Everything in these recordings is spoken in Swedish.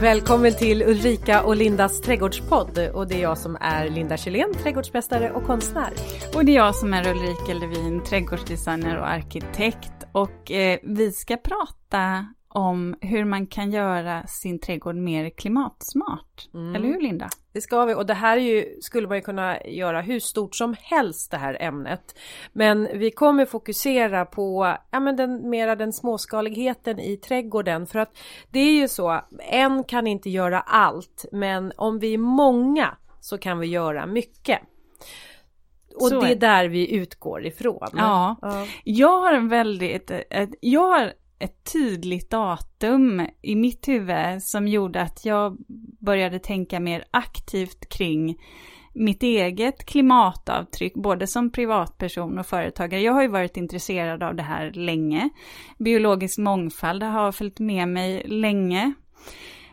Välkommen till Ulrika och Lindas trädgårdspodd och det är jag som är Linda Kjellén, trädgårdsmästare och konstnär. Och det är jag som är Ulrika Levin, trädgårdsdesigner och arkitekt och eh, vi ska prata om hur man kan göra sin trädgård mer klimatsmart. Mm. Eller hur Linda? Det ska vi och det här är ju, skulle man ju kunna göra hur stort som helst det här ämnet. Men vi kommer fokusera på ja, men den, mera den småskaligheten i trädgården för att det är ju så, en kan inte göra allt men om vi är många så kan vi göra mycket. Och så det är där vi utgår ifrån. Ja, ja. jag har en väldigt, jag har ett tydligt datum i mitt huvud som gjorde att jag började tänka mer aktivt kring mitt eget klimatavtryck, både som privatperson och företagare. Jag har ju varit intresserad av det här länge. Biologisk mångfald har följt med mig länge.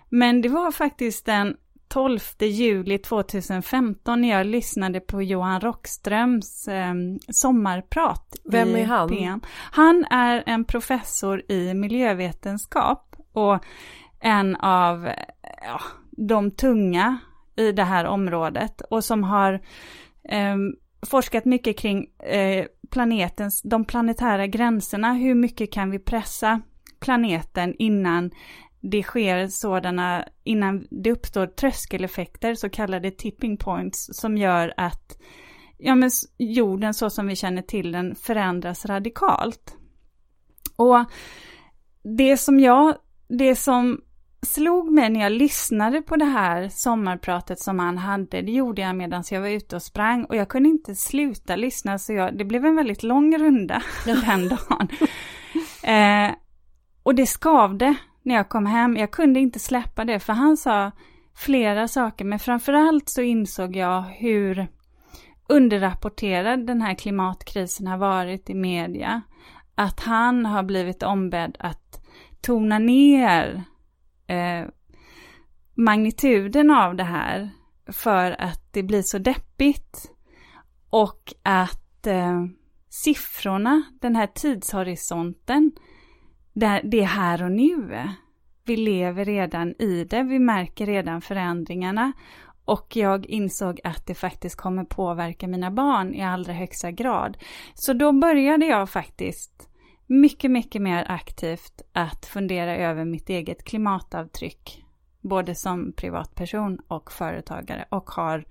Men det var faktiskt en 12 juli 2015 när jag lyssnade på Johan Rockströms eh, sommarprat. Vem är han? PM. Han är en professor i miljövetenskap och en av ja, de tunga i det här området och som har eh, forskat mycket kring eh, planetens, de planetära gränserna, hur mycket kan vi pressa planeten innan det sker sådana, innan det uppstår tröskeleffekter, så kallade tipping points, som gör att ja, men jorden så som vi känner till den förändras radikalt. Och det som jag, det som slog mig när jag lyssnade på det här sommarpratet som han hade, det gjorde jag medan jag var ute och sprang och jag kunde inte sluta lyssna så jag, det blev en väldigt lång runda den dagen. Eh, och det skavde när jag kom hem. Jag kunde inte släppa det för han sa flera saker men framförallt så insåg jag hur underrapporterad den här klimatkrisen har varit i media. Att han har blivit ombedd att tona ner eh, magnituden av det här för att det blir så deppigt. Och att eh, siffrorna, den här tidshorisonten, det, det är här och nu. Vi lever redan i det, vi märker redan förändringarna. Och jag insåg att det faktiskt kommer påverka mina barn i allra högsta grad. Så då började jag faktiskt mycket, mycket mer aktivt att fundera över mitt eget klimatavtryck. Både som privatperson och företagare och har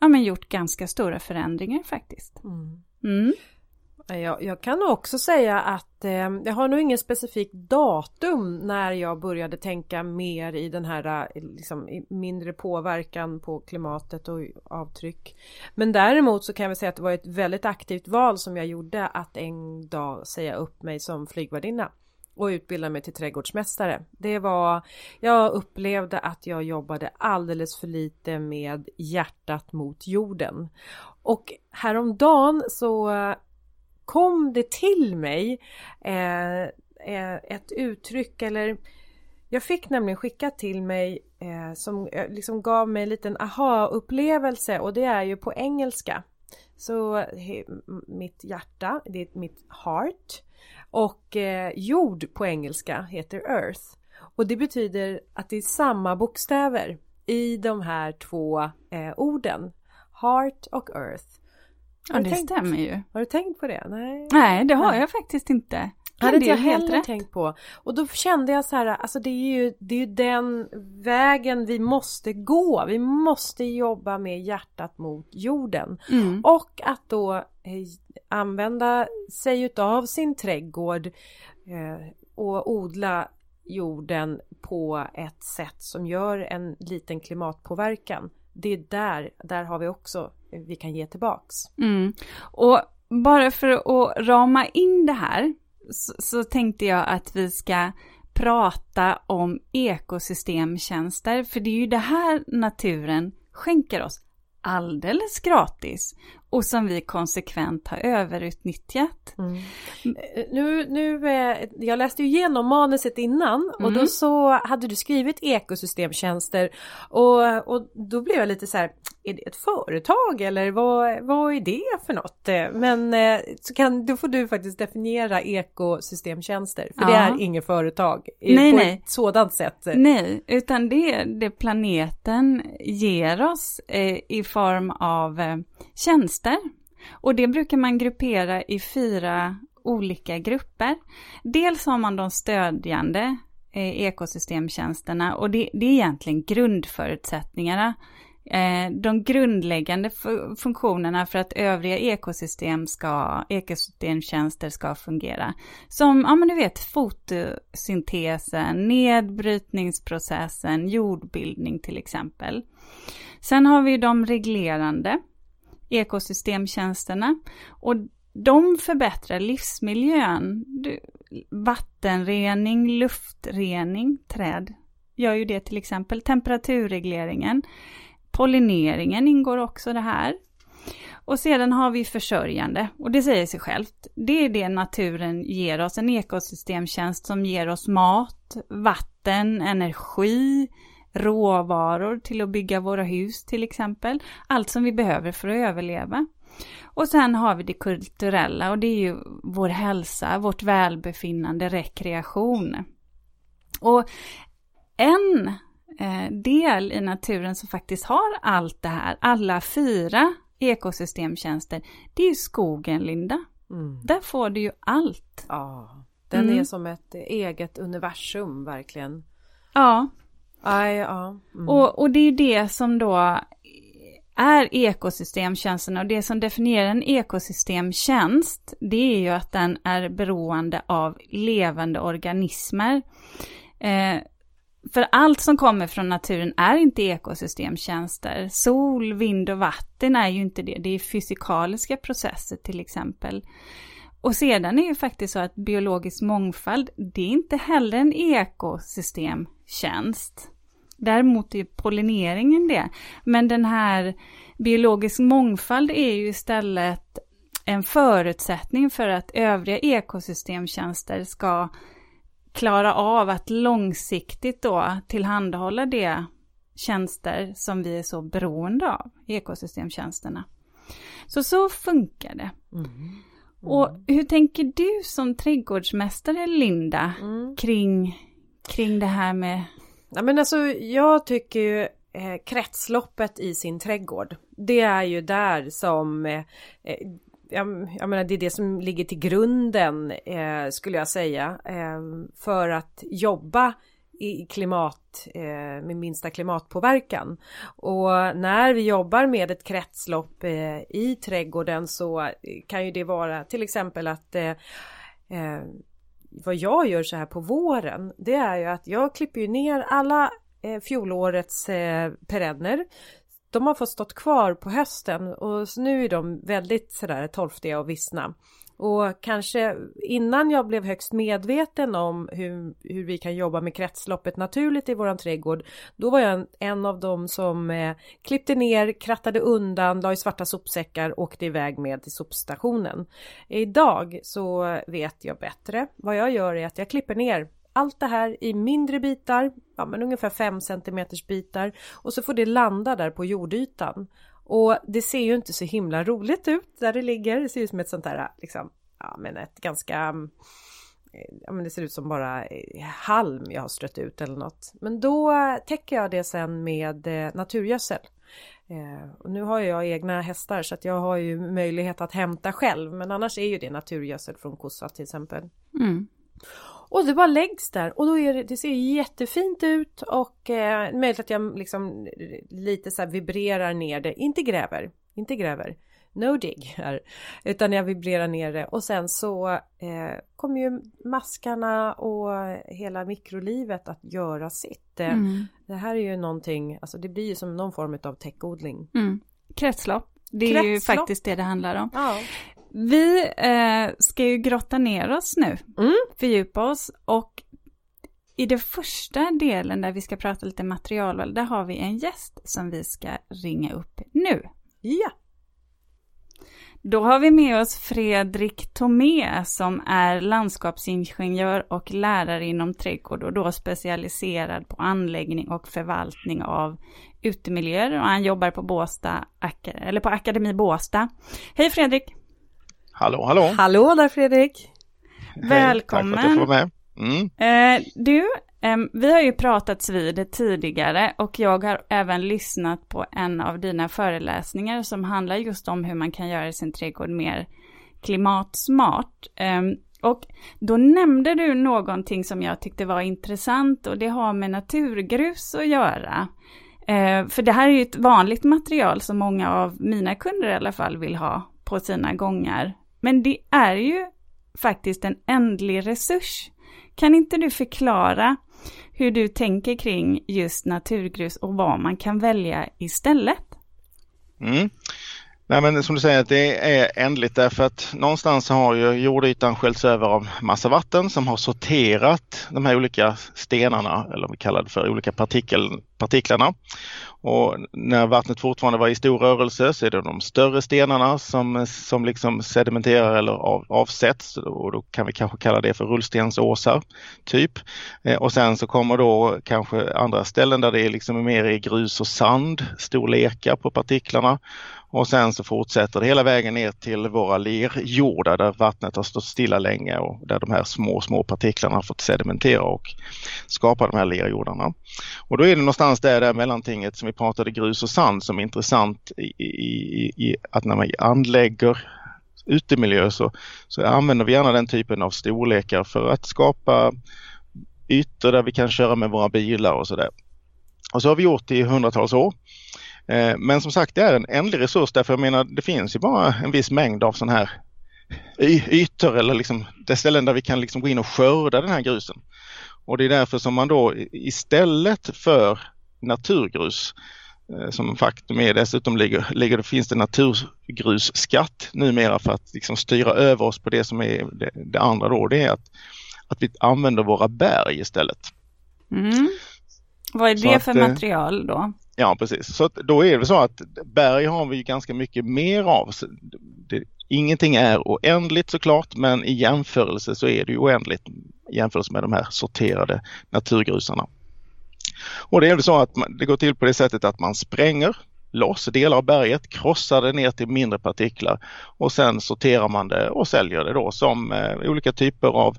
ja, men gjort ganska stora förändringar faktiskt. Mm. Mm. Eh, jag, jag kan också säga att eh, jag har nog ingen specifik datum när jag började tänka mer i den här eh, liksom, mindre påverkan på klimatet och avtryck. Men däremot så kan jag säga att det var ett väldigt aktivt val som jag gjorde att en dag säga upp mig som flygvärdinna och utbilda mig till trädgårdsmästare. Det var, jag upplevde att jag jobbade alldeles för lite med hjärtat mot jorden. Och häromdagen så eh, kom det till mig eh, eh, ett uttryck eller jag fick nämligen skickat till mig eh, som eh, liksom gav mig en liten aha-upplevelse och det är ju på engelska. Så he, mitt hjärta, det är mitt heart och eh, jord på engelska heter earth. Och det betyder att det är samma bokstäver i de här två eh, orden. Heart och earth. Ja, det tänkt, stämmer ju. Har du tänkt på det? Nej, Nej det har Nej. jag faktiskt inte. Det hade inte jag heller rätt. tänkt på. Och då kände jag så här, alltså det är, ju, det är ju den vägen vi måste gå. Vi måste jobba med hjärtat mot jorden. Mm. Och att då eh, använda sig utav sin trädgård eh, och odla jorden på ett sätt som gör en liten klimatpåverkan. Det är där, där har vi också vi kan ge tillbaks. Mm. Och bara för att rama in det här så, så tänkte jag att vi ska prata om ekosystemtjänster, för det är ju det här naturen skänker oss alldeles gratis och som vi konsekvent har överutnyttjat. Mm. Nu, nu, eh, jag läste ju igenom manuset innan och då mm. så hade du skrivit ekosystemtjänster och, och då blev jag lite så här, är det ett företag eller vad, vad är det för något? Men eh, så kan, då får du faktiskt definiera ekosystemtjänster för ja. det är inget företag nej, på nej. ett sådant sätt. Nej, utan det är det planeten ger oss eh, i form av tjänster. Och det brukar man gruppera i fyra olika grupper. Dels har man de stödjande eh, ekosystemtjänsterna och det, det, är egentligen grundförutsättningarna. Eh, de grundläggande funktionerna för att övriga ekosystem ska, ekosystemtjänster ska fungera. Som, ja men du vet, fotosyntesen, nedbrytningsprocessen, jordbildning till exempel. Sen har vi de reglerande ekosystemtjänsterna. Och de förbättrar livsmiljön. Vattenrening, luftrening, träd gör ju det till exempel. Temperaturregleringen, pollineringen ingår också det här. Och sedan har vi försörjande och det säger sig självt. Det är det naturen ger oss, en ekosystemtjänst som ger oss mat, vatten, energi, råvaror till att bygga våra hus till exempel. Allt som vi behöver för att överleva. Och sen har vi det kulturella och det är ju vår hälsa, vårt välbefinnande, rekreation. Och en eh, del i naturen som faktiskt har allt det här, alla fyra ekosystemtjänster, det är skogen, Linda. Mm. Där får du ju allt. Ja, den mm. är som ett eget universum verkligen. Ja, Ah, Aj, ja. Mm. Och, och det är det som då är ekosystemtjänsten och det som definierar en ekosystemtjänst det är ju att den är beroende av levande organismer. Eh, för allt som kommer från naturen är inte ekosystemtjänster. Sol, vind och vatten är ju inte det. Det är fysikaliska processer till exempel. Och sedan är ju faktiskt så att biologisk mångfald, det är inte heller en ekosystemtjänst. Däremot är pollineringen det. Men den här biologisk mångfald är ju istället en förutsättning för att övriga ekosystemtjänster ska klara av att långsiktigt då tillhandahålla de tjänster som vi är så beroende av, ekosystemtjänsterna. Så så funkar det. Mm. Mm. Och hur tänker du som trädgårdsmästare Linda mm. kring, kring det här med Ja, men alltså, jag tycker ju eh, kretsloppet i sin trädgård. Det är ju där som eh, eh jag, jag menar det är det som ligger till grunden eh, skulle jag säga eh, för att jobba i klimat eh, med minsta klimatpåverkan. Och när vi jobbar med ett kretslopp eh, i trädgården så kan ju det vara till exempel att eh, eh vad jag gör så här på våren det är ju att jag klipper ju ner alla eh, fjolårets eh, perenner. De har fått stått kvar på hösten och nu är de väldigt sådär torftiga och vissna. Och kanske innan jag blev högst medveten om hur, hur vi kan jobba med kretsloppet naturligt i våran trädgård. Då var jag en, en av dem som eh, klippte ner, krattade undan, la i svarta sopsäckar och åkte iväg med till sopstationen. Idag så vet jag bättre. Vad jag gör är att jag klipper ner allt det här i mindre bitar, ja men ungefär 5 cm bitar och så får det landa där på jordytan. Och det ser ju inte så himla roligt ut där det ligger. Det ser ut som ett sånt där liksom, ja men ett ganska mm, eh, Ja men det ser ut som bara eh, halm jag har strött ut eller något. Men då täcker jag det sen med eh, naturgödsel. Och nu har jag egna hästar så att jag har ju möjlighet att hämta själv. Men annars är ju det naturgödsel från kossa till exempel. Mm. Och det bara läggs där och då är det, det ser jättefint ut och eh, möjligt att jag liksom lite så vibrerar ner det, inte gräver, inte gräver. No dig här. Utan jag vibrerar ner det och sen så eh, kommer ju maskarna och hela mikrolivet att göra sitt. Eh, mm. Det här är ju någonting, alltså det blir ju som någon form av täckodling. Mm. Kretslopp. Det är Kretslopp. ju faktiskt det det handlar om. Ja. Vi eh, ska ju grotta ner oss nu, mm. fördjupa oss och i den första delen där vi ska prata lite materialval, där har vi en gäst som vi ska ringa upp nu. Ja. Då har vi med oss Fredrik Tomé som är landskapsingenjör och lärare inom trädgård och då specialiserad på anläggning och förvaltning av utemiljöer och han jobbar på Båsta, eller på Akademi Båsta. Hej Fredrik! Hallå, hallå! Hallå där Fredrik! Välkommen! Hej, tack för att jag får vara med. Mm. Eh, du, vi har ju pratats vid tidigare och jag har även lyssnat på en av dina föreläsningar som handlar just om hur man kan göra sin trädgård mer klimatsmart. Och då nämnde du någonting som jag tyckte var intressant och det har med naturgrus att göra. Eh, för det här är ju ett vanligt material som många av mina kunder i alla fall vill ha på sina gångar. Men det är ju faktiskt en ändlig resurs. Kan inte du förklara hur du tänker kring just naturgrus och vad man kan välja istället? Mm. Nej men som du säger, det är ändligt därför att någonstans har ju jordytan sköljts över av massa vatten som har sorterat de här olika stenarna, eller vad vi kallar det för, olika partikel, partiklarna. Och när vattnet fortfarande var i stor rörelse så är det de större stenarna som, som liksom sedimenterar eller av, avsätts och då kan vi kanske kalla det för rullstensåsar. typ. Eh, och sen så kommer då kanske andra ställen där det är liksom mer i grus och sand, storlekar på partiklarna. Och sen så fortsätter det hela vägen ner till våra lerjordar där vattnet har stått stilla länge och där de här små, små partiklarna har fått sedimentera och skapa de här lerjordarna. Och då är det någonstans där, där mellantinget som vi pratade grus och sand som är intressant i, i, i att när man anlägger utemiljö så, så använder vi gärna den typen av storlekar för att skapa ytor där vi kan köra med våra bilar och sådär. Och så har vi gjort det i hundratals år. Eh, men som sagt det är en ändlig resurs därför jag menar det finns ju bara en viss mängd av sådana här ytor eller liksom det ställen där vi kan liksom gå in och skörda den här grusen. Och det är därför som man då istället för naturgrus eh, som faktum är dessutom ligger, ligger det, finns det naturgrusskatt numera för att liksom styra över oss på det som är det, det andra då. Det är att, att vi använder våra berg istället. Mm. Vad är det att, för eh, material då? Ja precis, så då är det så att berg har vi ganska mycket mer av. Det, ingenting är oändligt såklart men i jämförelse så är det ju oändligt i jämförelse med de här sorterade naturgrusarna. Och det är så att man, det går till på det sättet att man spränger loss delar av berget, krossar det ner till mindre partiklar och sen sorterar man det och säljer det då som eh, olika typer av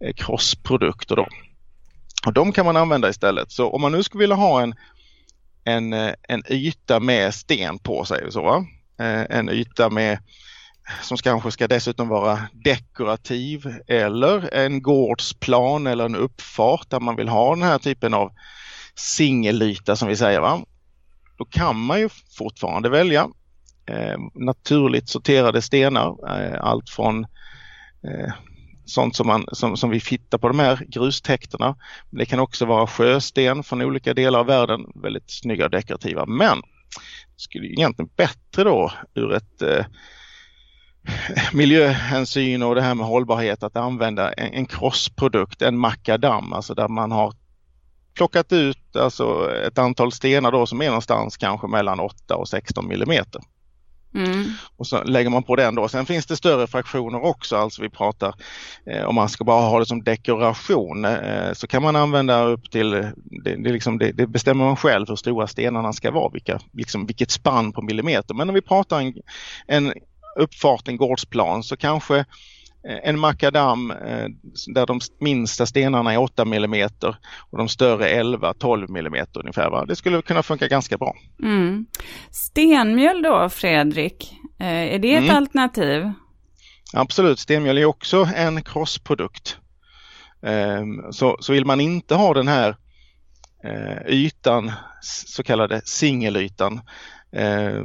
eh, krossprodukter. Då. Och de kan man använda istället. Så om man nu skulle vilja ha en, en, eh, en yta med sten på sig, så, eh, en yta med som kanske ska dessutom vara dekorativ eller en gårdsplan eller en uppfart där man vill ha den här typen av singelyta som vi säger. Va? Då kan man ju fortfarande välja eh, naturligt sorterade stenar. Eh, allt från eh, sånt som, man, som, som vi hittar på de här grustäkterna. Det kan också vara sjösten från olika delar av världen, väldigt snygga och dekorativa. Men det skulle egentligen bättre då ur ett eh, miljöhänsyn och det här med hållbarhet att använda en, en krossprodukt, en makadam, alltså där man har plockat ut alltså ett antal stenar då som är någonstans kanske mellan 8 och 16 millimeter. Mm. Och så lägger man på den då. Sen finns det större fraktioner också, alltså vi pratar eh, om man ska bara ha det som dekoration eh, så kan man använda upp till, det, det, liksom, det, det, bestämmer man själv hur stora stenarna ska vara, vilka, liksom, vilket spann på millimeter. Men om vi pratar en, en uppfart, en gårdsplan så kanske en makadam eh, där de minsta stenarna är 8 mm och de större 11-12 mm ungefär. Va? Det skulle kunna funka ganska bra. Mm. Stenmjöl då Fredrik, eh, är det ett mm. alternativ? Absolut, stenmjöl är också en krossprodukt. Så, så vill man inte ha den här ytan, så kallade singelytan, Eh,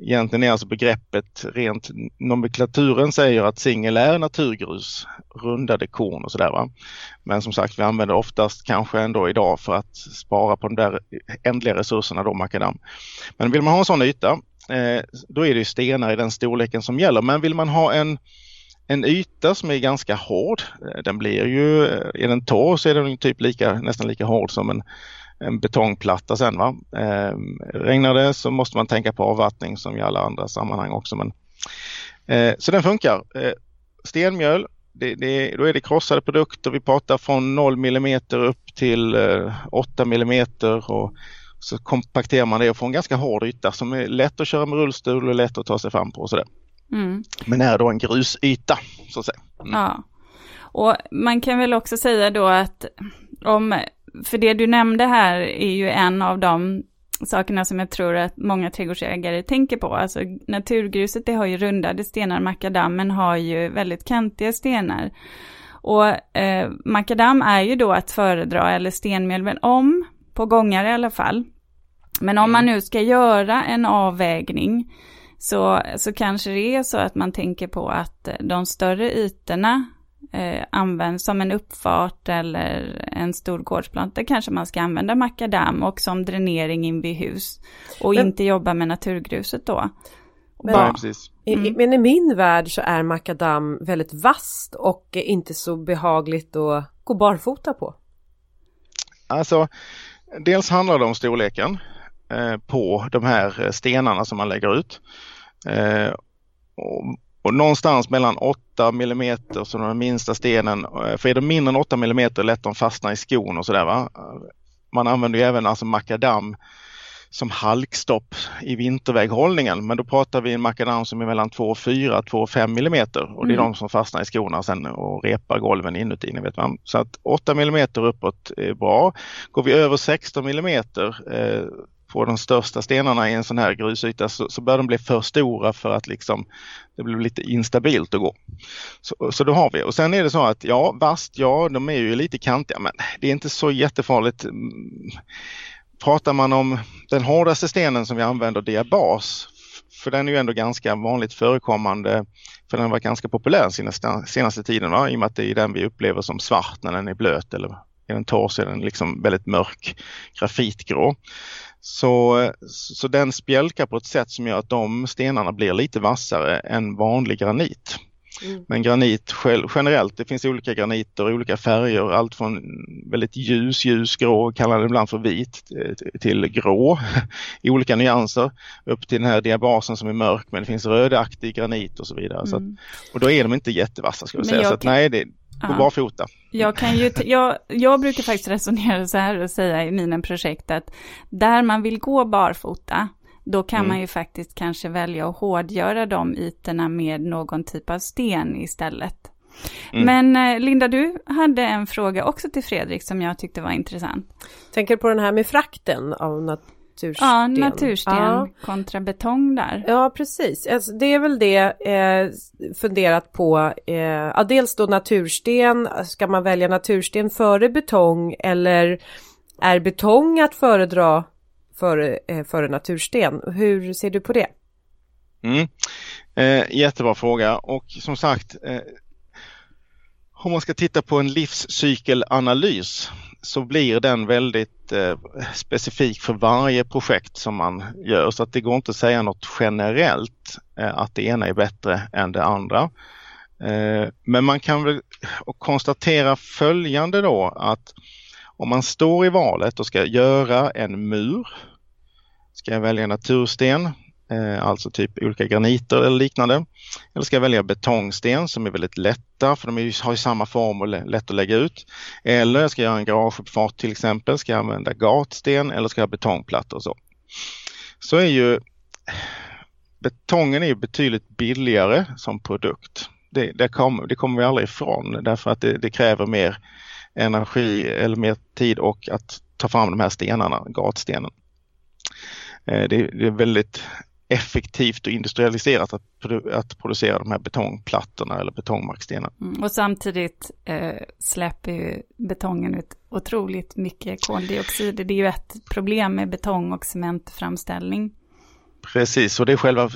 egentligen är alltså begreppet rent, nomenklaturen säger att singel är naturgrus, rundade korn och sådär. Men som sagt, vi använder oftast kanske ändå idag för att spara på de där ändliga resurserna då, makadam. Men vill man ha en sån yta, eh, då är det stenar i den storleken som gäller. Men vill man ha en en yta som är ganska hård. Eh, den blir ju, eh, är den torr så är den typ lika, nästan lika hård som en en betongplatta sen. Va? Eh, regnar det så måste man tänka på avvattning som i alla andra sammanhang också. Men Eh, så den funkar. Eh, stenmjöl, det, det, då är det krossade produkter. Vi pratar från 0 mm upp till 8 mm och så kompakterar man det och får en ganska hård yta som är lätt att köra med rullstol och lätt att ta sig fram på och sådär. Mm. Men är då en grusyta så att säga. Mm. Ja, och man kan väl också säga då att om, för det du nämnde här är ju en av de sakerna som jag tror att många trädgårdsägare tänker på. Alltså naturgruset det har ju rundade stenar, makadammen har ju väldigt kantiga stenar. Och eh, makadam är ju då att föredra, eller stenmjöl, men om, på gångar i alla fall. Men om man nu ska göra en avvägning så, så kanske det är så att man tänker på att de större ytorna eh, används som en uppfart eller en stor gårdsplant, där kanske man ska använda makadam och som dränering in vid hus och men, inte jobba med naturgruset då. Men, ja, mm. men i min värld så är makadam väldigt vasst och inte så behagligt att gå barfota på. Alltså, dels handlar det om storleken eh, på de här stenarna som man lägger ut. Eh, och och någonstans mellan 8 mm som den minsta stenen, eh, för är det mindre än 8 mm är lätt att fastna i skon och sådär. Va? Man använder ju även alltså makadam som halkstopp i vinterväghållningen. Men då pratar vi en makadam som är mellan 2,4 2,5 mm och det är mm. de som fastnar i skorna sen och repar golven inuti. Ni vet man. Så att 8 mm uppåt är bra. Går vi över 16 mm eh, på de största stenarna i en sån här grusyta så, så börjar de bli för stora för att liksom det blir lite instabilt att gå. Så, så då har vi och sen är det så att ja, vast, ja, de är ju lite kantiga men det är inte så jättefarligt. Mm. Pratar man om den hårdaste stenen som vi använder, diabas, för den är ju ändå ganska vanligt förekommande, för den har varit ganska populär senaste, senaste tiden, va? i och med att det är den vi upplever som svart när den är blöt eller är den torr så är den liksom väldigt mörk grafitgrå. Så, så den spjälkar på ett sätt som gör att de stenarna blir lite vassare än vanlig granit. Mm. Men granit generellt, det finns olika graniter, olika färger, allt från väldigt ljus, ljusgrå, kallar det ibland för vit, till grå i olika nyanser, upp till den här diabasen som är mörk, men det finns rödaktig granit och så vidare. Mm. Att, och då är de inte jättevassa ska jag säga. Så att, nej, det, Ja. barfota. Jag, kan ju jag, jag brukar faktiskt resonera så här och säga i mina projekt att där man vill gå barfota, då kan mm. man ju faktiskt kanske välja att hårdgöra de ytorna med någon typ av sten istället. Mm. Men eh, Linda, du hade en fråga också till Fredrik som jag tyckte var intressant. Tänker på den här med frakten av nat natursten. Ja, natursten ja. kontra betong där. Ja, precis. Alltså, det är väl det eh, funderat på. Eh, ja, dels då natursten. Ska man välja natursten före betong eller är betong att föredra före, eh, före natursten? Hur ser du på det? Mm. Eh, jättebra fråga och som sagt eh, om man ska titta på en livscykelanalys så blir den väldigt eh, specifik för varje projekt som man gör så att det går inte att säga något generellt eh, att det ena är bättre än det andra. Eh, men man kan väl konstatera följande då att om man står i valet och ska göra en mur, ska jag välja natursten Eh, alltså typ olika graniter eller liknande. Eller ska jag välja betongsten som är väldigt lätta för de ju, har ju samma form och lätt att lägga ut. Eller ska jag göra en garageuppfart till exempel, ska jag använda gatsten eller ska jag ha betongplattor och så. Så är ju betongen är betydligt billigare som produkt. Det, det, kommer, det kommer vi aldrig ifrån därför att det, det kräver mer energi eller mer tid och att ta fram de här stenarna, gatstenen. Eh, det, är väldigt effektivt och industrialiserat att, att producera de här betongplattorna eller betongmarkstenarna. Mm, och samtidigt eh, släpper ju betongen ut otroligt mycket koldioxid. Det är ju ett problem med betong och cementframställning. Precis, och det är själva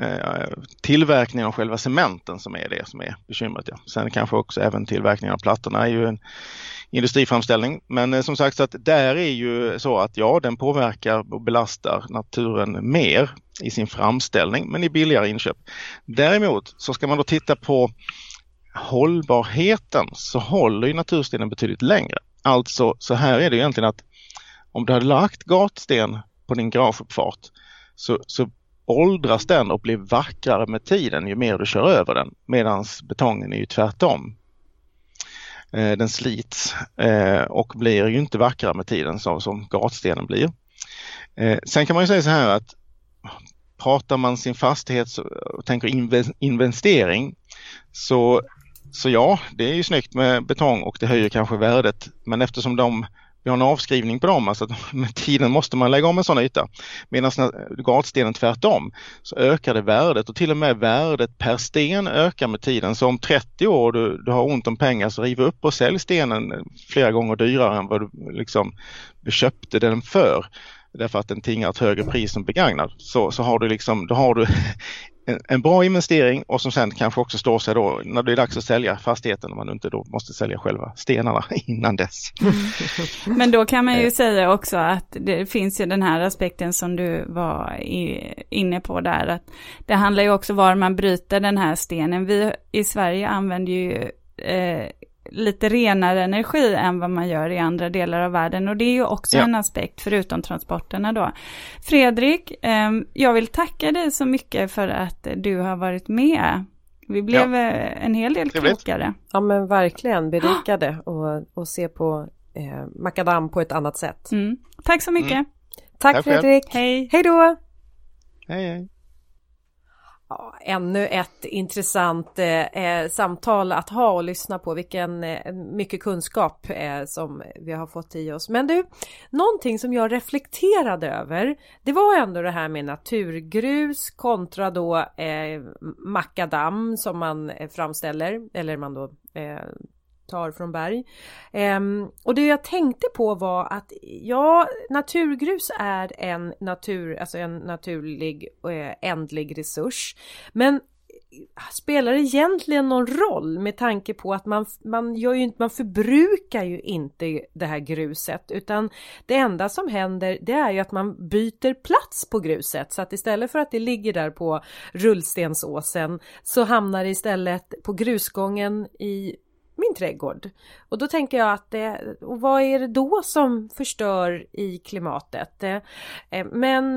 eh, tillverkningen av själva cementen som är det som är bekymret. Ja. Sen kanske också även tillverkningen av plattorna är ju en industriframställning. Men eh, som sagt så att där är ju så att ja, den påverkar och belastar naturen mer i sin framställning men i billigare inköp. Däremot så ska man då titta på hållbarheten så håller ju naturstenen betydligt längre. Alltså så här är det egentligen att om du hade lagt gatsten på din garageuppfart så, så åldras den och blir vackrare med tiden ju mer du kör över den. Medan betongen är ju tvärtom. Eh, den slits eh, och blir ju inte vackrare med tiden så, som gatstenen blir. Eh, sen kan man ju säga så här att pratar man sin fastighet och tänker investering så, så ja, det är ju snyggt med betong och det höjer kanske värdet. Men eftersom de vi har en avskrivning på dem, alltså att med tiden måste man lägga om en sån yta. Medan gatstenen tvärtom så ökar det värdet och till och med värdet per sten ökar med tiden. Så om 30 år du, du har ont om pengar så riv upp och sälj stenen flera gånger dyrare än vad du liksom köpte den för därför att den tingar ett högre pris som begagnad så, så har du liksom, då har du en, en, bra investering och som sen kanske också står sig då när det är dags att sälja fastigheten om man inte då måste sälja själva stenarna innan dess. Mm. Men då kan man ju eh. säga också att det finns ju den här aspekten som du var i, inne på där att det handlar ju också var man bryter den här stenen. Vi i Sverige använder ju eh, lite renare energi än vad man gör i andra delar av världen. Och det är ju också ja. en aspekt förutom transporterna då. Fredrik, eh, jag vill tacka dig så mycket för att du har varit med. Vi blev ja. Eh, en hel del klokare. Ja men verkligen berikade och, och se på eh, makadam på ett annat sätt. Mm. Tack så mycket. Mm. Tack, Tack Fredrik. Hej. Hej då. Hej hej. Ja, ännu ett intressant eh, eh, samtal att ha och lyssna på. Vilken eh, mycket kunskap eh, som vi har fått i oss. Men du, någonting som jag reflekterade över. Det var ändå det här med naturgrus kontra då eh, makadam som man eh, framställer eller man då eh, tar från berg. Um, och det jag tänkte på var att ja, naturgrus är en natur, alltså en naturlig och eh, ändlig resurs. Men eh, spelar det egentligen någon roll med tanke på att man, man, gör ju inte, man förbrukar ju inte det här gruset utan det enda som händer det är ju att man byter plats på gruset så att istället för att det ligger där på rullstensåsen så hamnar det istället på grusgången i min trädgård. Och då tänker jag att det, och vad är det då som förstör i klimatet? Eh, eh, men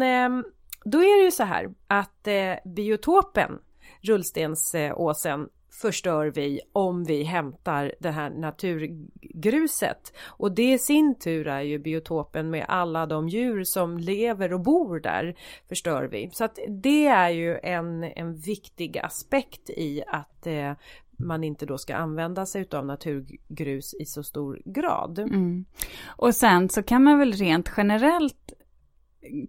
då är det ju så här att biotopen, rullstensåsen, förstör vi om vi hämtar det här naturgruset. Och det i sin tur är ju biotopen med alla de djur som lever och bor där förstör vi. Så att det är ju en, en viktig aspekt i att eh, man inte då ska använda sig av naturgrus i så stor grad. Mm. Och sen så kan man väl rent generellt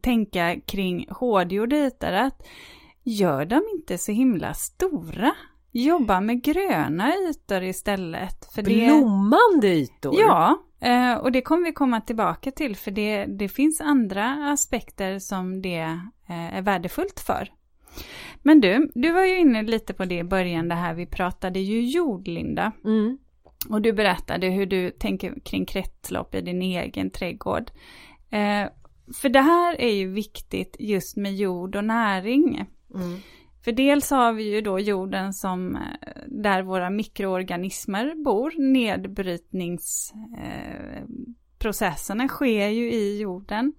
tänka kring hårdgjorda ytor att gör de inte så himla stora? Jobba med gröna ytor istället. För Blommande ytor? Ja, eh, och det kommer vi komma tillbaka till för det, det finns andra aspekter som det eh, är värdefullt för. Men du, du var ju inne lite på det i början, det här vi pratade ju jord, Linda. Mm. Och du berättade hur du tänker kring kretslopp i din egen trädgård. Eh, för det här är ju viktigt just med jord och näring. Mm. För dels har vi ju då jorden som eh, där våra mikroorganismer bor, nedbrytningsprocesserna eh, sker ju i jorden.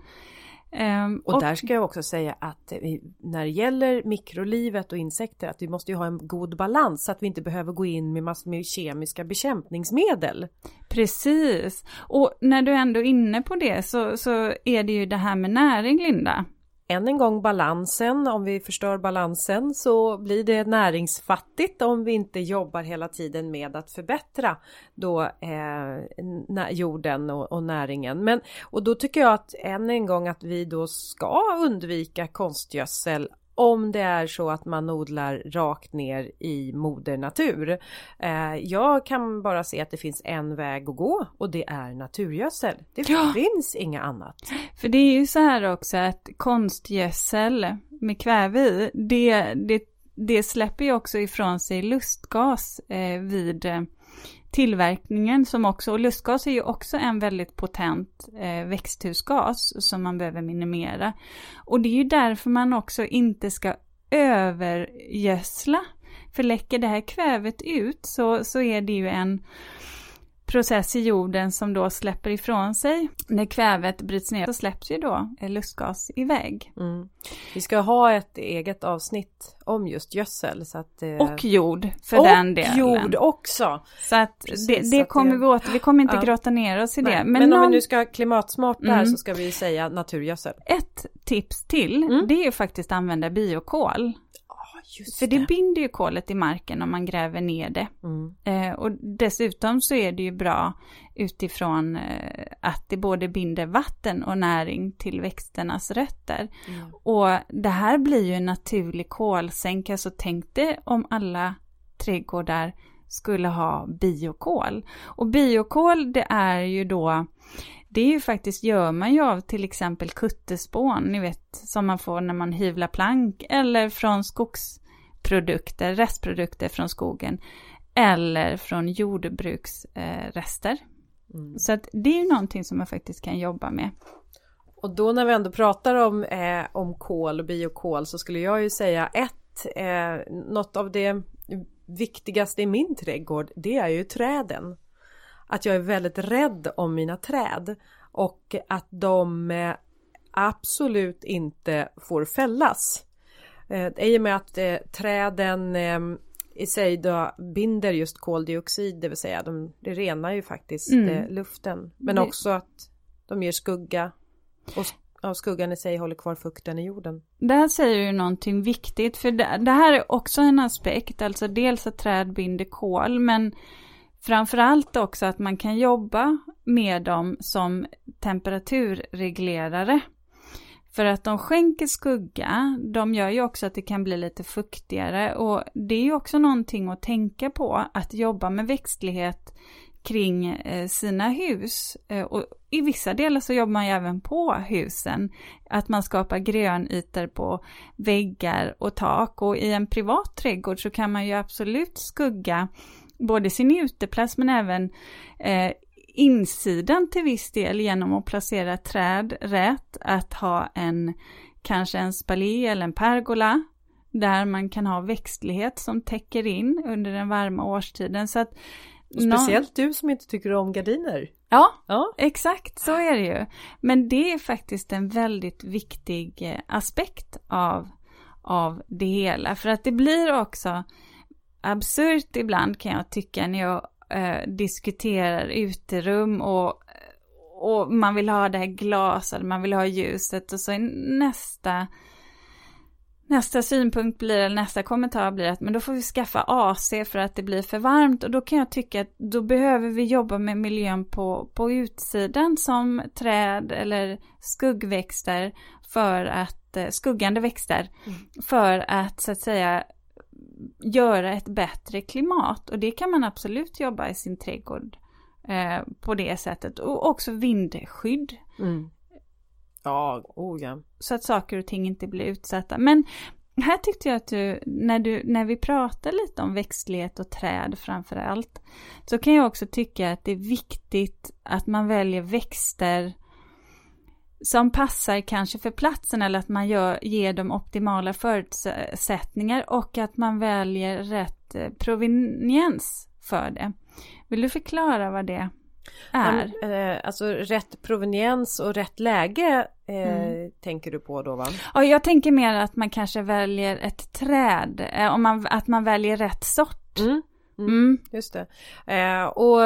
Um, och, och, där ska jag också säga att när det gäller mikrolivet och insekter att vi måste ju ha en god balans så att vi inte behöver gå in med massor med kemiska bekämpningsmedel. Precis, och när du ändå är inne på det så, så är det ju det här med näring Linda än en gång balansen, om vi förstör balansen så blir det näringsfattigt om vi inte jobbar hela tiden med att förbättra då eh, jorden och, och, näringen. Men, och då tycker jag att än en gång att vi då ska undvika konstgödsel om det är så att man odlar rakt ner i moder natur. Eh, jag kan bara se att det finns en väg att gå och det är naturgödsel. Det ja. finns inga annat. För det är ju så här också att konstgödsel med kväve i, det, det, det släpper ju också ifrån sig lustgas eh, vid eh, tillverkningen som också, och lustgas är ju också en väldigt potent eh, växthusgas som man behöver minimera. Och det är ju därför man också inte ska övergödsla. För läcker det här kvävet ut så, så är det ju en process i jorden som då släpper ifrån sig. När kvävet bryts ner så släpps ju då lustgas iväg. Mm. Vi ska ha ett eget avsnitt om just gödsel. Så att, eh... Och jord för och den delen. Och jord också. Så att Precis, det, det kommer det... vi åt, vi kommer inte ja. grotta ner oss i Nej. det. Men, Men om någon... vi nu ska klimatsmart där mm. så ska vi säga naturgödsel. Ett tips till, mm. det är faktiskt att använda biokol. Just För det. det binder ju kolet i marken om man gräver ner det. Mm. Eh, och dessutom så är det ju bra utifrån eh, att det både binder vatten och näring till växternas rötter. Mm. Och det här blir ju en naturlig kolsänka, så tänk dig om alla trädgårdar skulle ha biokol. Och biokol det är ju då det är ju faktiskt, gör man ju av till exempel kuttespån, ni vet, som man får när man hyvlar plank, eller från skogsprodukter, restprodukter från skogen, eller från jordbruksrester. Mm. Så att det är ju någonting som man faktiskt kan jobba med. Och då när vi ändå pratar om, eh, om kol och biokol så skulle jag ju säga ett, eh, något av det viktigaste i min trädgård, det är ju träden att jag är väldigt rädd om mina träd och att de eh, absolut inte får fällas. Eh, I och med att eh, träden i sig då binder just koldioxid, det vill säga de, det renar ju faktiskt mm. luften. Men också att de ger skugga och ja, skuggan i sig håller kvar fukten i jorden. Där säger du någonting viktigt, för det, det här är också en aspekt, alltså dels att träd binder kol, men Framförallt också att man kan jobba med dem som temperaturreglerare. För att de skänker skugga, de gör ju också att det kan bli lite fuktigare och det är ju också någonting att tänka på, att jobba med växtlighet kring eh, sina hus. Eh, och I vissa delar så jobbar man ju även på husen. Att man skapar grönytor på väggar och tak och i en privat trädgård så kan man ju absolut skugga både sin uteplats men även eh, insidan till viss del genom att placera träd rätt, att ha en kanske en spalé eller en pergola där man kan ha växtlighet som täcker in under den varma årstiden. Så att Speciellt någon... du som inte tycker om gardiner. Ja, ja, exakt så är det ju. Men det är faktiskt en väldigt viktig eh, aspekt av, av det hela. För att det blir också absurt ibland kan jag tycka när jag eh, diskuterar uterum och, och man vill ha det här glaset, man vill ha ljuset och så är nästa Nästa synpunkt blir, eller nästa kommentar blir att men då får vi skaffa AC för att det blir för varmt och då kan jag tycka att då behöver vi jobba med miljön på, på utsidan som träd eller skuggväxter för att, eh, skuggande växter, mm. för att så att säga göra ett bättre klimat och det kan man absolut jobba i sin trädgård eh, på det sättet och också vindskydd. Mm. Ja, oh ja. Så att saker och ting inte blir utsatta. Men här tyckte jag att du när, du, när vi pratar lite om växtlighet och träd framför allt, så kan jag också tycka att det är viktigt att man väljer växter som passar kanske för platsen eller att man gör, ger dem optimala förutsättningar och att man väljer rätt eh, proveniens för det. Vill du förklara vad det är? Ja, eh, alltså rätt proveniens och rätt läge eh, mm. tänker du på då va? Ja, jag tänker mer att man kanske väljer ett träd, om man, att man väljer rätt sort. Mm. Mm, mm. Just det. Och,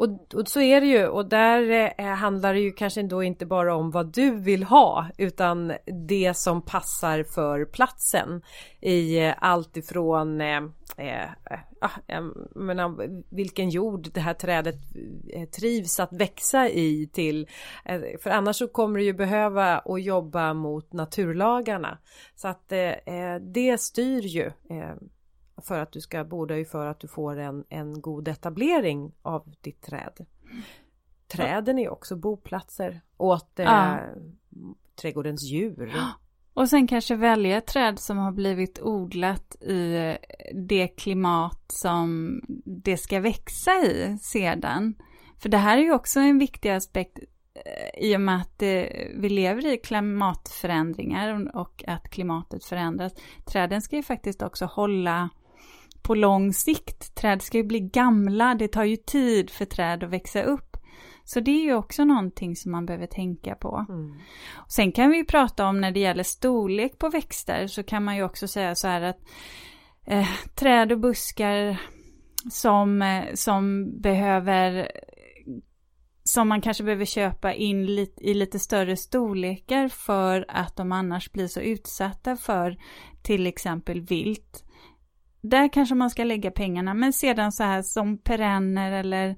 och, och, så är det ju. Och där eh, handlar det ju kanske då inte bara om vad du vill ha utan det som passar för platsen i eh, allt ifrån eh, eh, ah, eh menar, vilken jord det här trädet eh, trivs att växa i till. Eh, för annars så kommer du ju behöva att jobba mot naturlagarna. Så att eh, eh, det styr ju för att du ska borda ju för att du får en, en god etablering av ditt träd. Träden är också boplatser åt eh, ja. trädgårdens djur. Och sen kanske välja ett träd som har blivit odlat i det klimat som det ska växa i sedan. För det här är ju också en viktig aspekt eh, i och med att vi lever i klimatförändringar och att klimatet förändras. Träden ska ju faktiskt också hålla på lång sikt. Träd ska ju bli gamla, det tar ju tid för träd att växa upp. Så det är ju också någonting som man behöver tänka på. Mm. Sen kan vi ju prata om när det gäller storlek på växter så kan man ju också säga så här att eh, träd och buskar som, eh, som behöver som man kanske behöver köpa in i lite större storlekar för att de annars blir så utsatta för till exempel vilt. Där kanske man ska lägga pengarna, men sedan så här som perenner eller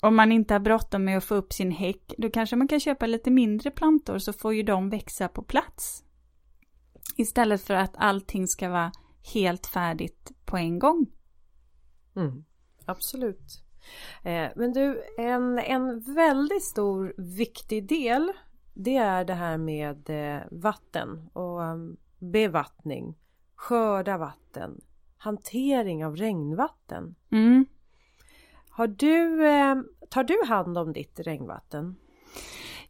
om man inte har bråttom med att få upp sin häck, då kanske man kan köpa lite mindre plantor så får ju de växa på plats. Istället för att allting ska vara helt färdigt på en gång. Mm, absolut. Eh, men du, en, en väldigt stor viktig del det är det här med eh, vatten och um, bevattning, skörda vatten, hantering av regnvatten. Mm. Har du, eh, tar du hand om ditt regnvatten?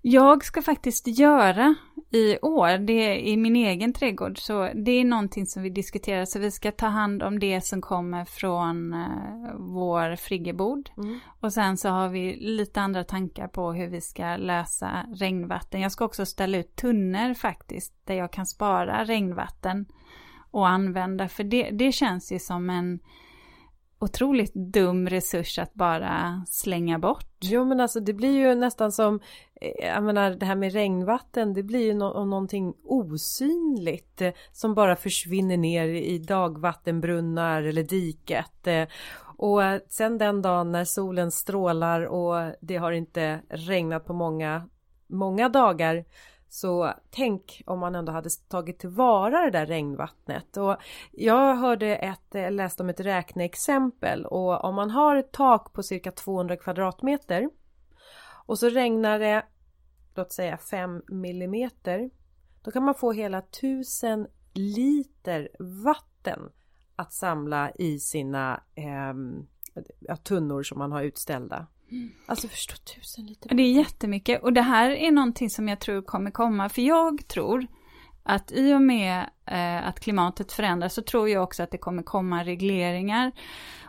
Jag ska faktiskt göra i år, det är i min egen trädgård, så det är någonting som vi diskuterar, så vi ska ta hand om det som kommer från uh, vår friggebod. Mm. Och sen så har vi lite andra tankar på hur vi ska lösa regnvatten. Jag ska också ställa ut tunnor faktiskt, där jag kan spara regnvatten och använda, för det, det känns ju som en otroligt dum resurs att bara slänga bort. Jo men alltså det blir ju nästan som, eh, jag menar det här med regnvatten, det blir ju no någonting osynligt eh, som bara försvinner ner i dagvattenbrunnar eller diket. Eh. Och sen den dagen när solen strålar och det har inte regnat på många, många dagar så tänk om man ändå hade tagit tillvara det där regnvattnet. Och jag hörde ett, läste om ett räkneexempel och om man har ett tak på cirka 200 kvadratmeter och så regnar det låt säga 5 millimeter då kan man få hela 1000 liter vatten att samla i sina eh, tunnor som man har utställda. Alltså förstå tusen liter. Det är jättemycket och det här är någonting som jag tror kommer komma för jag tror att i och med eh, att klimatet förändras så tror jag också att det kommer komma regleringar.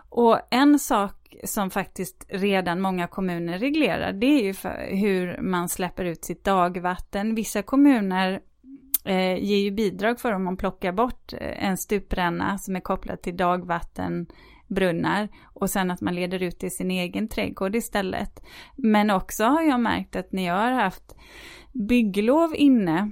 Och en sak som faktiskt redan många kommuner reglerar det är ju hur man släpper ut sitt dagvatten. Vissa kommuner eh, ger ju bidrag för om man plockar bort eh, en stupränna som är kopplad till dagvatten brunnar och sen att man leder ut i sin egen trädgård istället. Men också har jag märkt att när jag har haft bygglov inne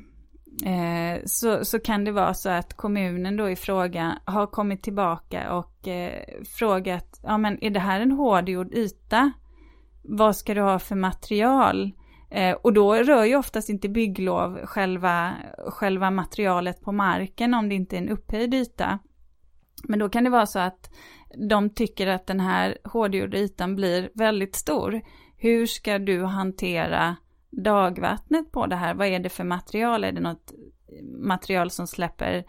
eh, så, så kan det vara så att kommunen då i fråga har kommit tillbaka och eh, frågat, ja men är det här en hårdgjord yta? Vad ska du ha för material? Eh, och då rör ju oftast inte bygglov själva, själva materialet på marken om det inte är en upphöjd yta. Men då kan det vara så att de tycker att den här hårdgjorda ytan blir väldigt stor. Hur ska du hantera dagvattnet på det här? Vad är det för material? Är det något material som släpper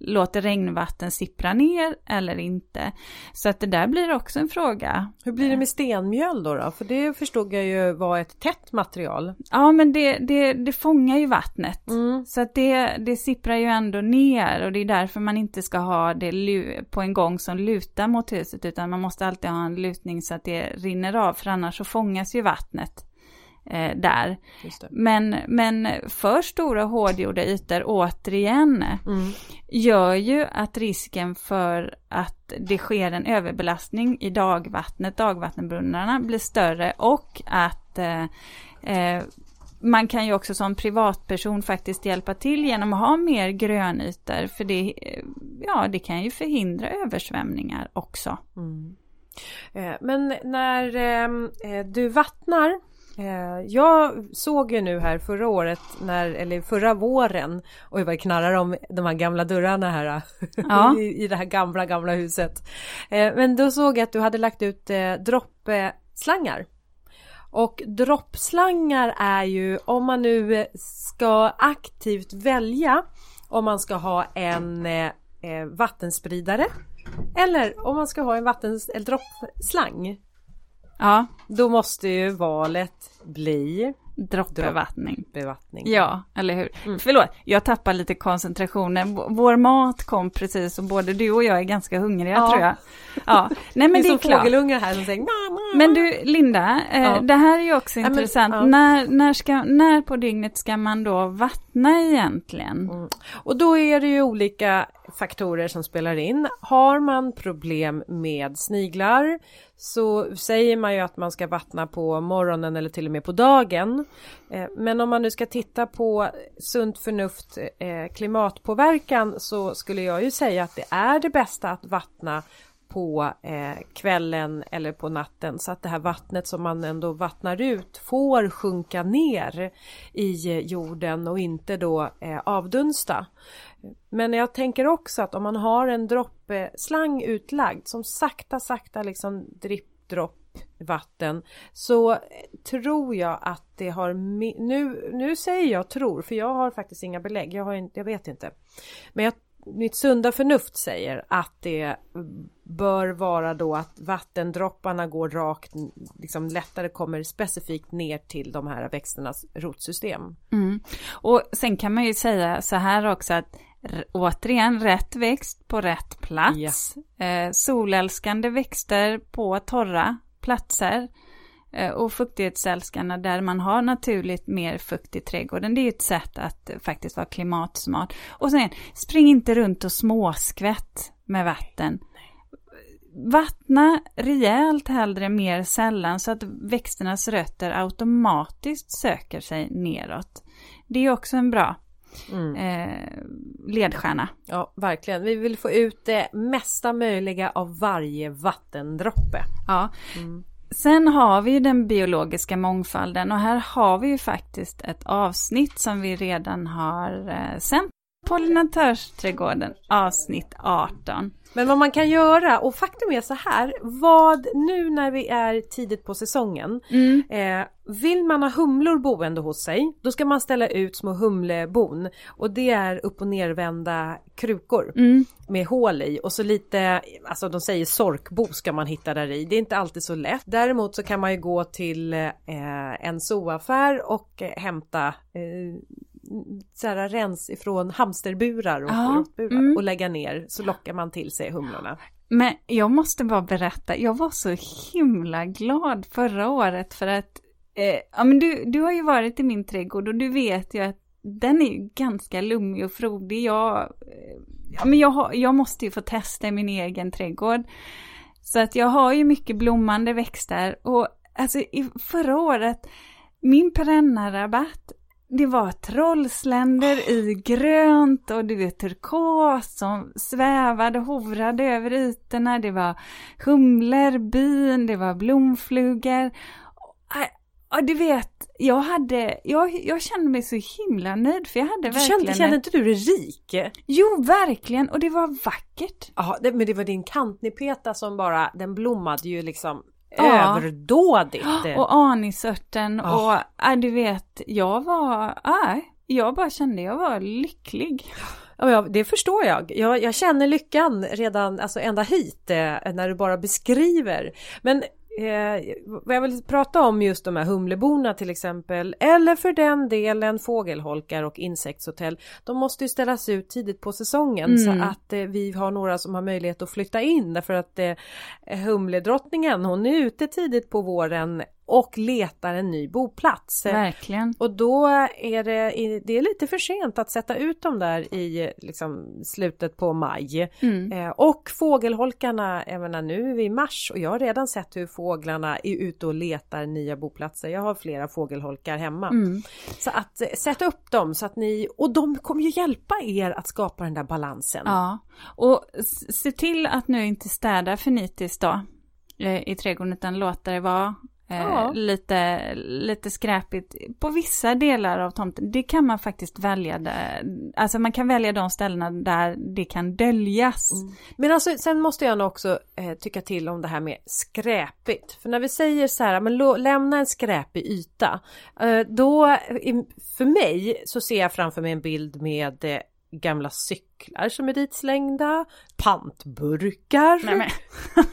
låter regnvatten sippra ner eller inte. Så att det där blir också en fråga. Hur blir det med stenmjöl då? då? För det förstod jag ju var ett tätt material. Ja men det, det, det fångar ju vattnet. Mm. Så att det, det sipprar ju ändå ner och det är därför man inte ska ha det på en gång som lutar mot huset utan man måste alltid ha en lutning så att det rinner av för annars så fångas ju vattnet eh, där. Men, men för stora hårdgjorda ytor återigen mm. gör ju att risken för att det sker en överbelastning i dagvattnet, dagvattenbrunnarna blir större och att eh, eh, man kan ju också som privatperson faktiskt hjälpa till genom att ha mer grönytor för det, ja, det kan ju förhindra översvämningar också. Mm. Eh, men när eh, du vattnar Eh, jag såg ju nu här förra året, när, eller förra våren, oj vad det knarrar om de här gamla dörrarna här ja. i, i det här gamla, gamla huset. Eh, men då såg jag att du hade lagt ut eh, droppslangar. Och droppslangar är ju om man nu ska aktivt välja om man ska ha en eh, vattenspridare eller om man ska ha en droppslang. Ja. Då måste ju valet bli droppbevattning. Bevattning. Ja, eller hur? Mm. Förlåt, jag tappar lite koncentrationen. Vår mat kom precis och både du och jag är ganska hungriga ja. tror jag. Ja, nej men det är, det är klart. fågelungar här som säger. Men du Linda, eh, ja. det här är ju också intressant. Men, när, när, ska, när på dygnet ska man då vattna egentligen? Mm. Och då är det ju olika faktorer som spelar in. Har man problem med sniglar så säger man ju att man ska vattna på morgonen eller till och med på dagen. Eh, men om man nu ska titta på sunt förnuft eh, klimatpåverkan så skulle jag ju säga att det är det bästa att vattna på eh, kvällen eller på natten så att det här vattnet som man ändå vattnar ut får sjunka ner i jorden och inte då avdunsta. Men jag tänker också att om man har en droppslang utlagd som sakta sakta liksom dripp dropp vatten så tror jag att det har nu, nu säger jag tror för jag har faktiskt inga belägg, jag, har inte, jag vet inte. Men jag mitt sunda förnuft säger att det bör vara då att vattendropparna går rakt, liksom lättare kommer specifikt ner till de här växternas rotsystem. Mm. Och sen kan man ju säga så här också att återigen rätt växt på rätt plats. Ja. Eh, solälskande växter på torra platser Eh, och fuktighetsälskarna där man har naturligt mer fukt i trädgården. Det är ett sätt att faktiskt vara klimatsmart. Och sen, spring inte runt och småskvätt med vatten. Vattna rejält hellre mer sällan så att växternas rötter automatiskt söker sig neråt. Det är också en bra Mm. Eh, ledstjärna. Ja, verkligen. Vi vill få ut det mesta möjliga av varje vattendroppe. Ja. Mm. Sen har vi den biologiska mångfalden och här har vi ju faktiskt ett avsnitt som vi redan har eh, sänt. Pollinatörsträdgården avsnitt 18. Men vad man kan göra och faktum är så här, vad nu när vi är tidigt på säsongen, mm. eh, vill man ha humlor boende hos sig, då ska man ställa ut små humlebon och det är upp och nervända krukor mm. med hål i och så lite, alltså de säger sorkbo ska man hitta där i. Det är inte alltid så lätt. Däremot så kan man ju gå till eh, en zooaffär och eh, hämta eh, så här, rens ifrån hamsterburar och ja, mm. och lägga ner så lockar man till sig humlorna. Men jag måste bara berätta, jag var så himla glad förra året för att eh, ja, men du, du har ju varit i min trädgård och du vet ju att den är ju ganska lummig och frodig. Jag, eh, ja, men jag, har, jag måste ju få testa i min egen trädgård. Så att jag har ju mycket blommande växter och alltså i förra året min perennarabatt det var trollsländer i grönt och du vet turkos som svävade och hovrade över ytorna. Det var humlor, bin, det var blomflugor. Ja, du vet, jag hade, jag, jag kände mig så himla nöjd för jag hade du verkligen... Kände, kände inte du dig rik? Jo, verkligen och det var vackert. Ja, men det var din kantnipeta som bara, den blommade ju liksom ja. överdådigt. Och anisörten oh. och äh, du vet, jag var, äh, jag bara kände jag var lycklig. Ja, det förstår jag. jag. Jag känner lyckan redan, alltså ända hit, eh, när du bara beskriver. Men eh, vad jag vill prata om just de här humleborna till exempel eller för den delen fågelholkar och insektshotell. De måste ju ställas ut tidigt på säsongen mm. så att eh, vi har några som har möjlighet att flytta in därför att eh, humledrottningen hon är ute tidigt på våren och letar en ny boplats. Verkligen. Och då är det, det är lite för sent att sätta ut dem där i liksom, slutet på maj. Mm. Eh, och fågelholkarna, jag menar nu är vi i mars och jag har redan sett hur fåglarna är ute och letar nya boplatser. Jag har flera fågelholkar hemma. Mm. Så att eh, sätta upp dem så att ni, och de kommer ju hjälpa er att skapa den där balansen. Ja, och se till att nu inte städa för nitiskt då eh, i trädgården utan låta det vara Eh, lite, lite skräpigt på vissa delar av tomten. Det kan man faktiskt välja. Där. Alltså man kan välja de ställena där det kan döljas. Mm. Men alltså sen måste jag nog också eh, tycka till om det här med skräpigt. För när vi säger så här, men lämna en skräpig yta. Eh, då, för mig så ser jag framför mig en bild med eh, gamla cyklar som är ditslängda, pantburkar. Nej, men,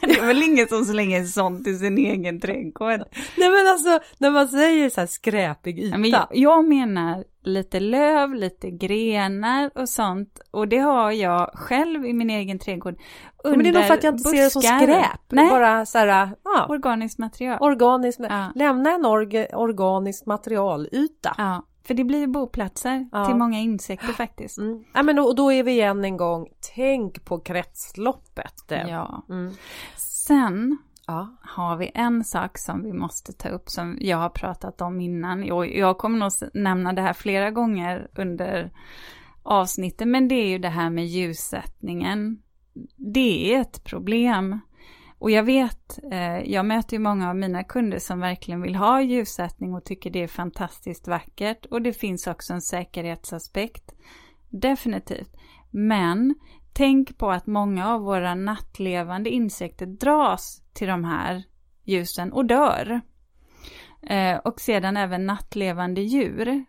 det är väl ingen som slänger sånt i sin egen trädgård? Nej men alltså när man säger så här skräpig yta. men jag, jag menar lite löv, lite grenar och sånt. Och det har jag själv i min egen trädgård. Under men det är nog för att jag inte buskar. ser det som skräp. Nej. Bara så här, ja. Organiskt material. Organiskt, ja. lämna en org, organiskt materialyta. Ja. För det blir boplatser ja. till många insekter faktiskt. Mm. Ja men och då är vi igen en gång, tänk på kretsloppet. Ja. Mm. Sen ja. har vi en sak som vi måste ta upp som jag har pratat om innan. Och jag kommer nog nämna det här flera gånger under avsnittet. Men det är ju det här med ljussättningen. Det är ett problem. Och jag vet, eh, jag möter ju många av mina kunder som verkligen vill ha ljussättning och tycker det är fantastiskt vackert. Och det finns också en säkerhetsaspekt. Definitivt. Men tänk på att många av våra nattlevande insekter dras till de här ljusen och dör. Eh, och sedan även nattlevande djur.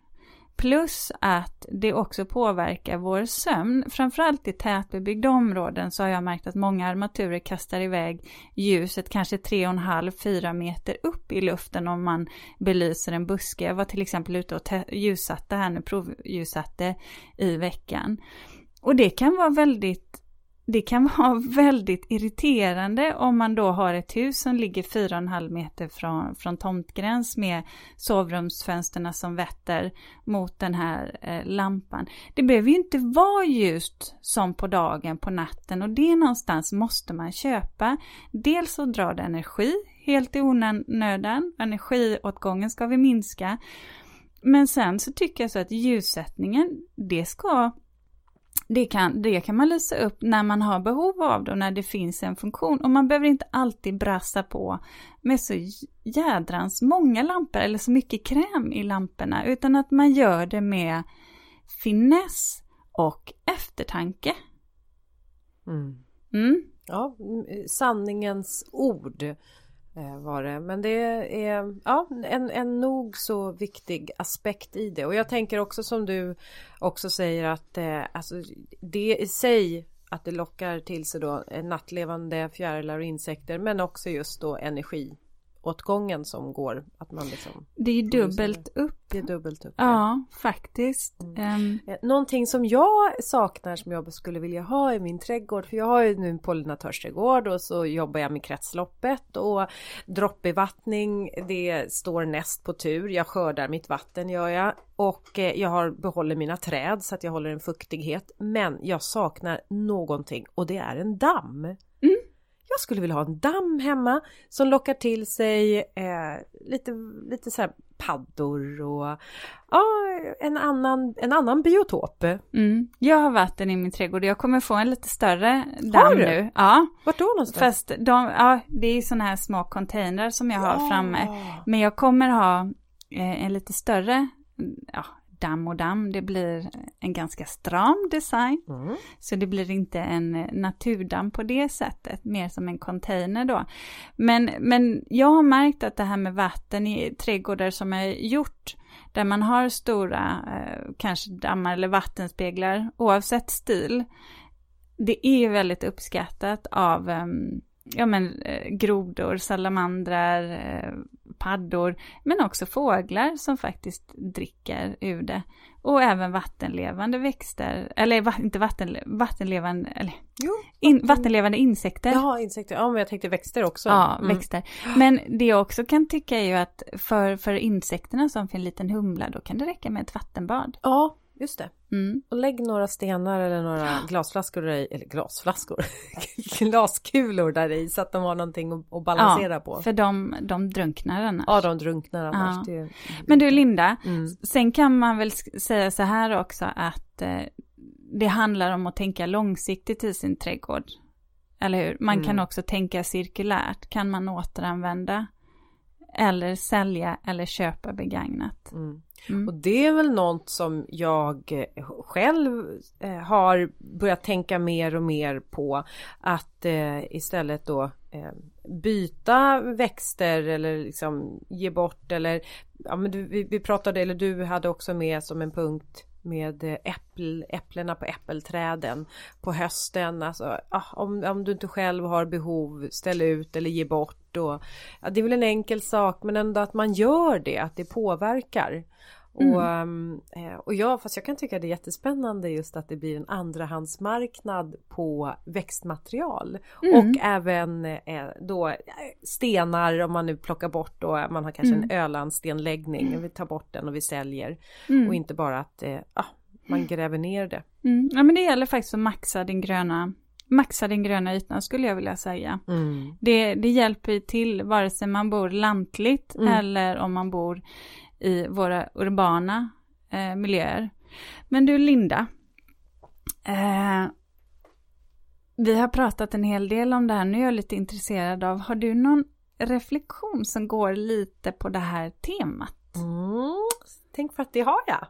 Plus att det också påverkar vår sömn. Framförallt i tätbebyggda områden så har jag märkt att många armaturer kastar iväg ljuset kanske 3,5-4 meter upp i luften om man belyser en buske. Jag var till exempel ute och ljussatte här nu, provljussatte i veckan. Och det kan vara väldigt det kan vara väldigt irriterande om man då har ett hus som ligger 4,5 meter från, från tomtgräns med sovrumsfönsterna som vetter mot den här eh, lampan. Det behöver ju inte vara ljust som på dagen, på natten och det någonstans måste man köpa. Dels så drar det energi helt i onödan, energiåtgången ska vi minska. Men sen så tycker jag så att ljussättningen, det ska det kan, det kan man lysa upp när man har behov av det och när det finns en funktion. Och man behöver inte alltid brassa på med så jädrans många lampor eller så mycket kräm i lamporna. Utan att man gör det med finess och eftertanke. Mm. Mm. Ja, sanningens ord. Eh, var det. Men det är ja, en, en nog så viktig aspekt i det. Och jag tänker också som du också säger att eh, alltså, det i sig att det lockar till sig då eh, nattlevande fjärilar och insekter men också just då energi åtgången som går. Att man liksom det är dubbelt upp. Det är dubbelt upp. Ja, ja. faktiskt. Mm. Um. Någonting som jag saknar som jag skulle vilja ha i min trädgård. För jag har ju nu en pollinatörsträdgård och så jobbar jag med kretsloppet och droppbevattning. Det står näst på tur. Jag skördar mitt vatten gör jag och eh, jag har behåller mina träd så att jag håller en fuktighet. Men jag saknar någonting och det är en damm. Jag skulle vilja ha en damm hemma som lockar till sig eh, lite, lite så här paddor och ja, en, annan, en annan biotop. Mm. Jag har vatten i min trädgård och jag kommer få en lite större damm nu. Ja. Vart då någonstans? Fast de, ja, det är sådana här små containrar som jag har ja. framme. Men jag kommer ha eh, en lite större, ja, damm och damm. Det blir en ganska stram design. Mm. Så det blir inte en naturdamm på det sättet, mer som en container då. Men, men jag har märkt att det här med vatten i trädgårdar som är gjort där man har stora, eh, kanske dammar eller vattenspeglar, oavsett stil. Det är väldigt uppskattat av um, ja, men, eh, grodor, salamandrar, eh, paddor, men också fåglar som faktiskt dricker ur det. Och även vattenlevande växter, eller inte vatten, vattenlevande, eller jo, in, vattenlevande insekter. Ja, insekter, ja men jag tänkte växter också. Ja, mm. växter. Men det jag också kan tycka är ju att för, för insekterna som för en liten humla, då kan det räcka med ett vattenbad. Ja, Just det. Mm. Och lägg några stenar eller några glasflaskor där i, eller glasflaskor, glaskulor där i så att de har någonting att, balansera ja, på. för de, de drunknar annars. Ja, de drunknar annars. Ja. Det, Men du Linda, mm. sen kan man väl säga så här också att eh, det handlar om att tänka långsiktigt i sin trädgård. Eller hur? Man mm. kan också tänka cirkulärt. Kan man återanvända? Eller sälja eller köpa begagnat. Mm. Mm. Och det är väl något som jag eh, själv eh, har börjat tänka mer och mer på att eh, istället då byta växter eller liksom ge bort eller ja men du, vi pratade eller du hade också med som en punkt med eh, äppl, äpplena på äppelträden på hösten. Alltså, ah, om, om du inte själv har behov, ställ ut eller ge bort. Och, ja, det är väl en enkel sak men ändå att man gör det, att det påverkar. Mm. Och, eh, och ja, fast jag kan tycka det är jättespännande just att det blir en andrahandsmarknad på växtmaterial. Mm. Och även eh, då stenar om man nu plockar bort då man har kanske mm. en Ölandstenläggning. Vi tar bort den och vi säljer. Mm. Och inte bara att eh, ah, man gräver ner det. Mm. Ja men det gäller faktiskt att maxa din gröna maxa den gröna ytan skulle jag vilja säga. Mm. Det, det hjälper till vare sig man bor lantligt mm. eller om man bor i våra urbana eh, miljöer. Men du Linda, eh, vi har pratat en hel del om det här, nu är jag lite intresserad av, har du någon reflektion som går lite på det här temat? Mm, tänk för att det har jag.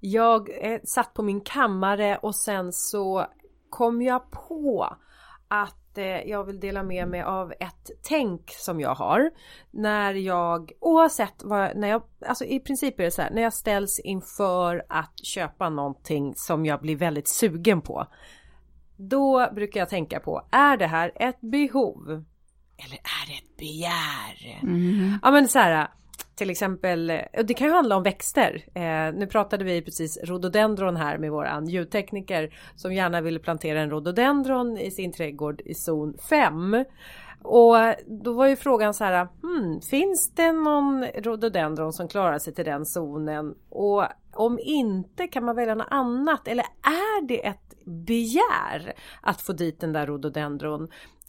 Jag eh, satt på min kammare och sen så kom jag på att Eh, jag vill dela med mig av ett tänk som jag har. När jag, oavsett vad, när jag, alltså i princip är det så här, när jag ställs inför att köpa någonting som jag blir väldigt sugen på. Då brukar jag tänka på, är det här ett behov? Eller är det ett begär? Mm. Ja men så här, till exempel, det kan ju handla om växter. Eh, nu pratade vi precis rhododendron här med våran ljudtekniker som gärna ville plantera en rhododendron i sin trädgård i zon 5. Och då var ju frågan så här, hmm, finns det någon rhododendron som klarar sig till den zonen? Och om inte kan man välja något annat eller är det ett begär att få dit den där rhododendron?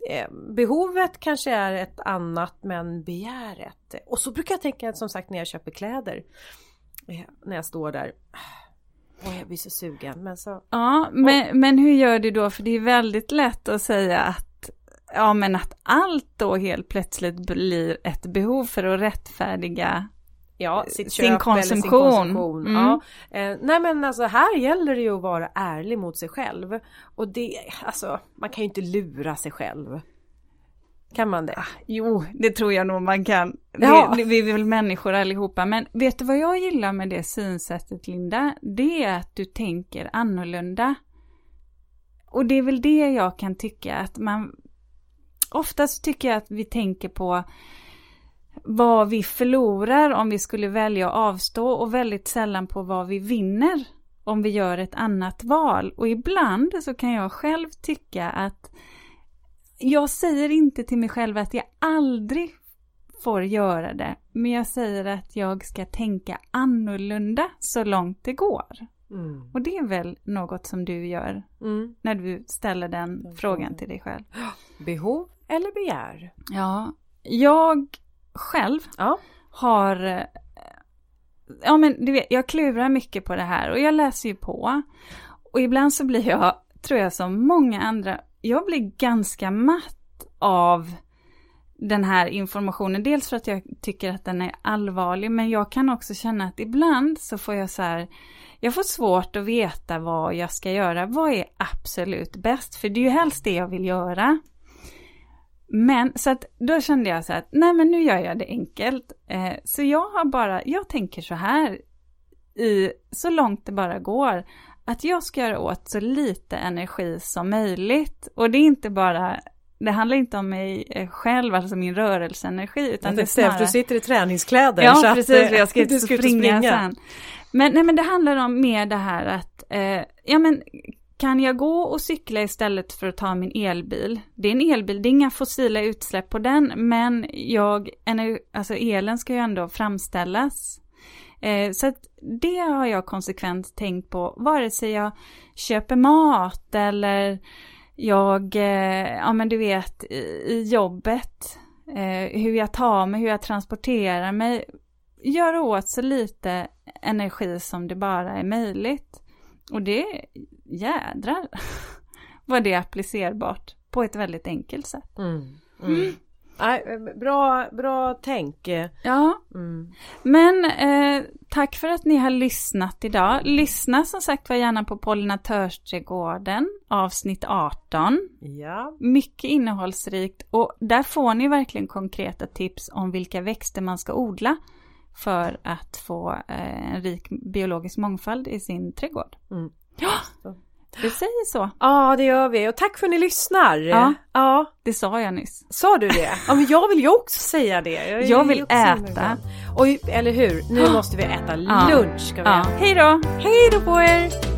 Eh, behovet kanske är ett annat men begäret. Och så brukar jag tänka som sagt när jag köper kläder. Eh, när jag står där. Och jag blir så sugen. Men så... Ja, men, men hur gör du då? För det är väldigt lätt att säga att ja men att allt då helt plötsligt blir ett behov för att rättfärdiga ja, sitt sin konsumtion. Sin konsumtion. Mm. Ja. Eh, nej men alltså här gäller det ju att vara ärlig mot sig själv. Och det, alltså man kan ju inte lura sig själv. Kan man det? Ah, jo, det tror jag nog man kan. Ja. Vi är väl människor allihopa. Men vet du vad jag gillar med det synsättet Linda? Det är att du tänker annorlunda. Och det är väl det jag kan tycka att man... Oftast tycker jag att vi tänker på vad vi förlorar om vi skulle välja att avstå och väldigt sällan på vad vi vinner om vi gör ett annat val. Och ibland så kan jag själv tycka att jag säger inte till mig själv att jag aldrig får göra det, men jag säger att jag ska tänka annorlunda så långt det går. Mm. Och det är väl något som du gör mm. när du ställer den frågan till dig själv. Behov eller begär? Ja, jag själv ja. har eh, Ja men du vet, jag klurar mycket på det här och jag läser ju på. Och ibland så blir jag, tror jag som många andra, jag blir ganska matt av den här informationen. Dels för att jag tycker att den är allvarlig, men jag kan också känna att ibland så får jag så här, jag får svårt att veta vad jag ska göra. Vad är absolut bäst? För det är ju helst det jag vill göra. Men så att då kände jag så att nej men nu gör jag det enkelt. Eh, så jag har bara, jag tänker så här i så långt det bara går. Att jag ska göra åt så lite energi som möjligt. Och det är inte bara det handlar inte om mig eh, själv, alltså min rörelseenergi. Utan det är snarare... du sitter i träningskläder. Ja, så precis, att, jag ska inte springa, springa sen. Men, nej, men det handlar om mer det här att, eh, ja men kan jag gå och cykla istället för att ta min elbil? Det är en elbil, det är inga fossila utsläpp på den, men jag, alltså elen ska ju ändå framställas. Eh, så att det har jag konsekvent tänkt på, vare sig jag köper mat eller jag, eh, ja men du vet, i, i jobbet, eh, hur jag tar mig, hur jag transporterar mig, gör åt så lite energi som det bara är möjligt. Och det, jädrar vad det är applicerbart på ett väldigt enkelt sätt. Mm. Mm. Mm. Nej, bra, bra tänk. Ja. Mm. Men eh, tack för att ni har lyssnat idag. Lyssna som sagt var gärna på Pollinatörsträdgården avsnitt 18. Ja. Mycket innehållsrikt och där får ni verkligen konkreta tips om vilka växter man ska odla. för att få eh, en rik biologisk mångfald i sin trädgård. Mm. Ja, vi säger så. Ja, det gör vi. Och tack för att ni lyssnar. Ja. ja. Det sa jag nyss. Sa du det? Ja, men jag vill ju också säga det. är Jag vill äta. Oj, eller hur? Nu måste vi äta lunch. Ska vi Ja. Hej då! Hej då på er!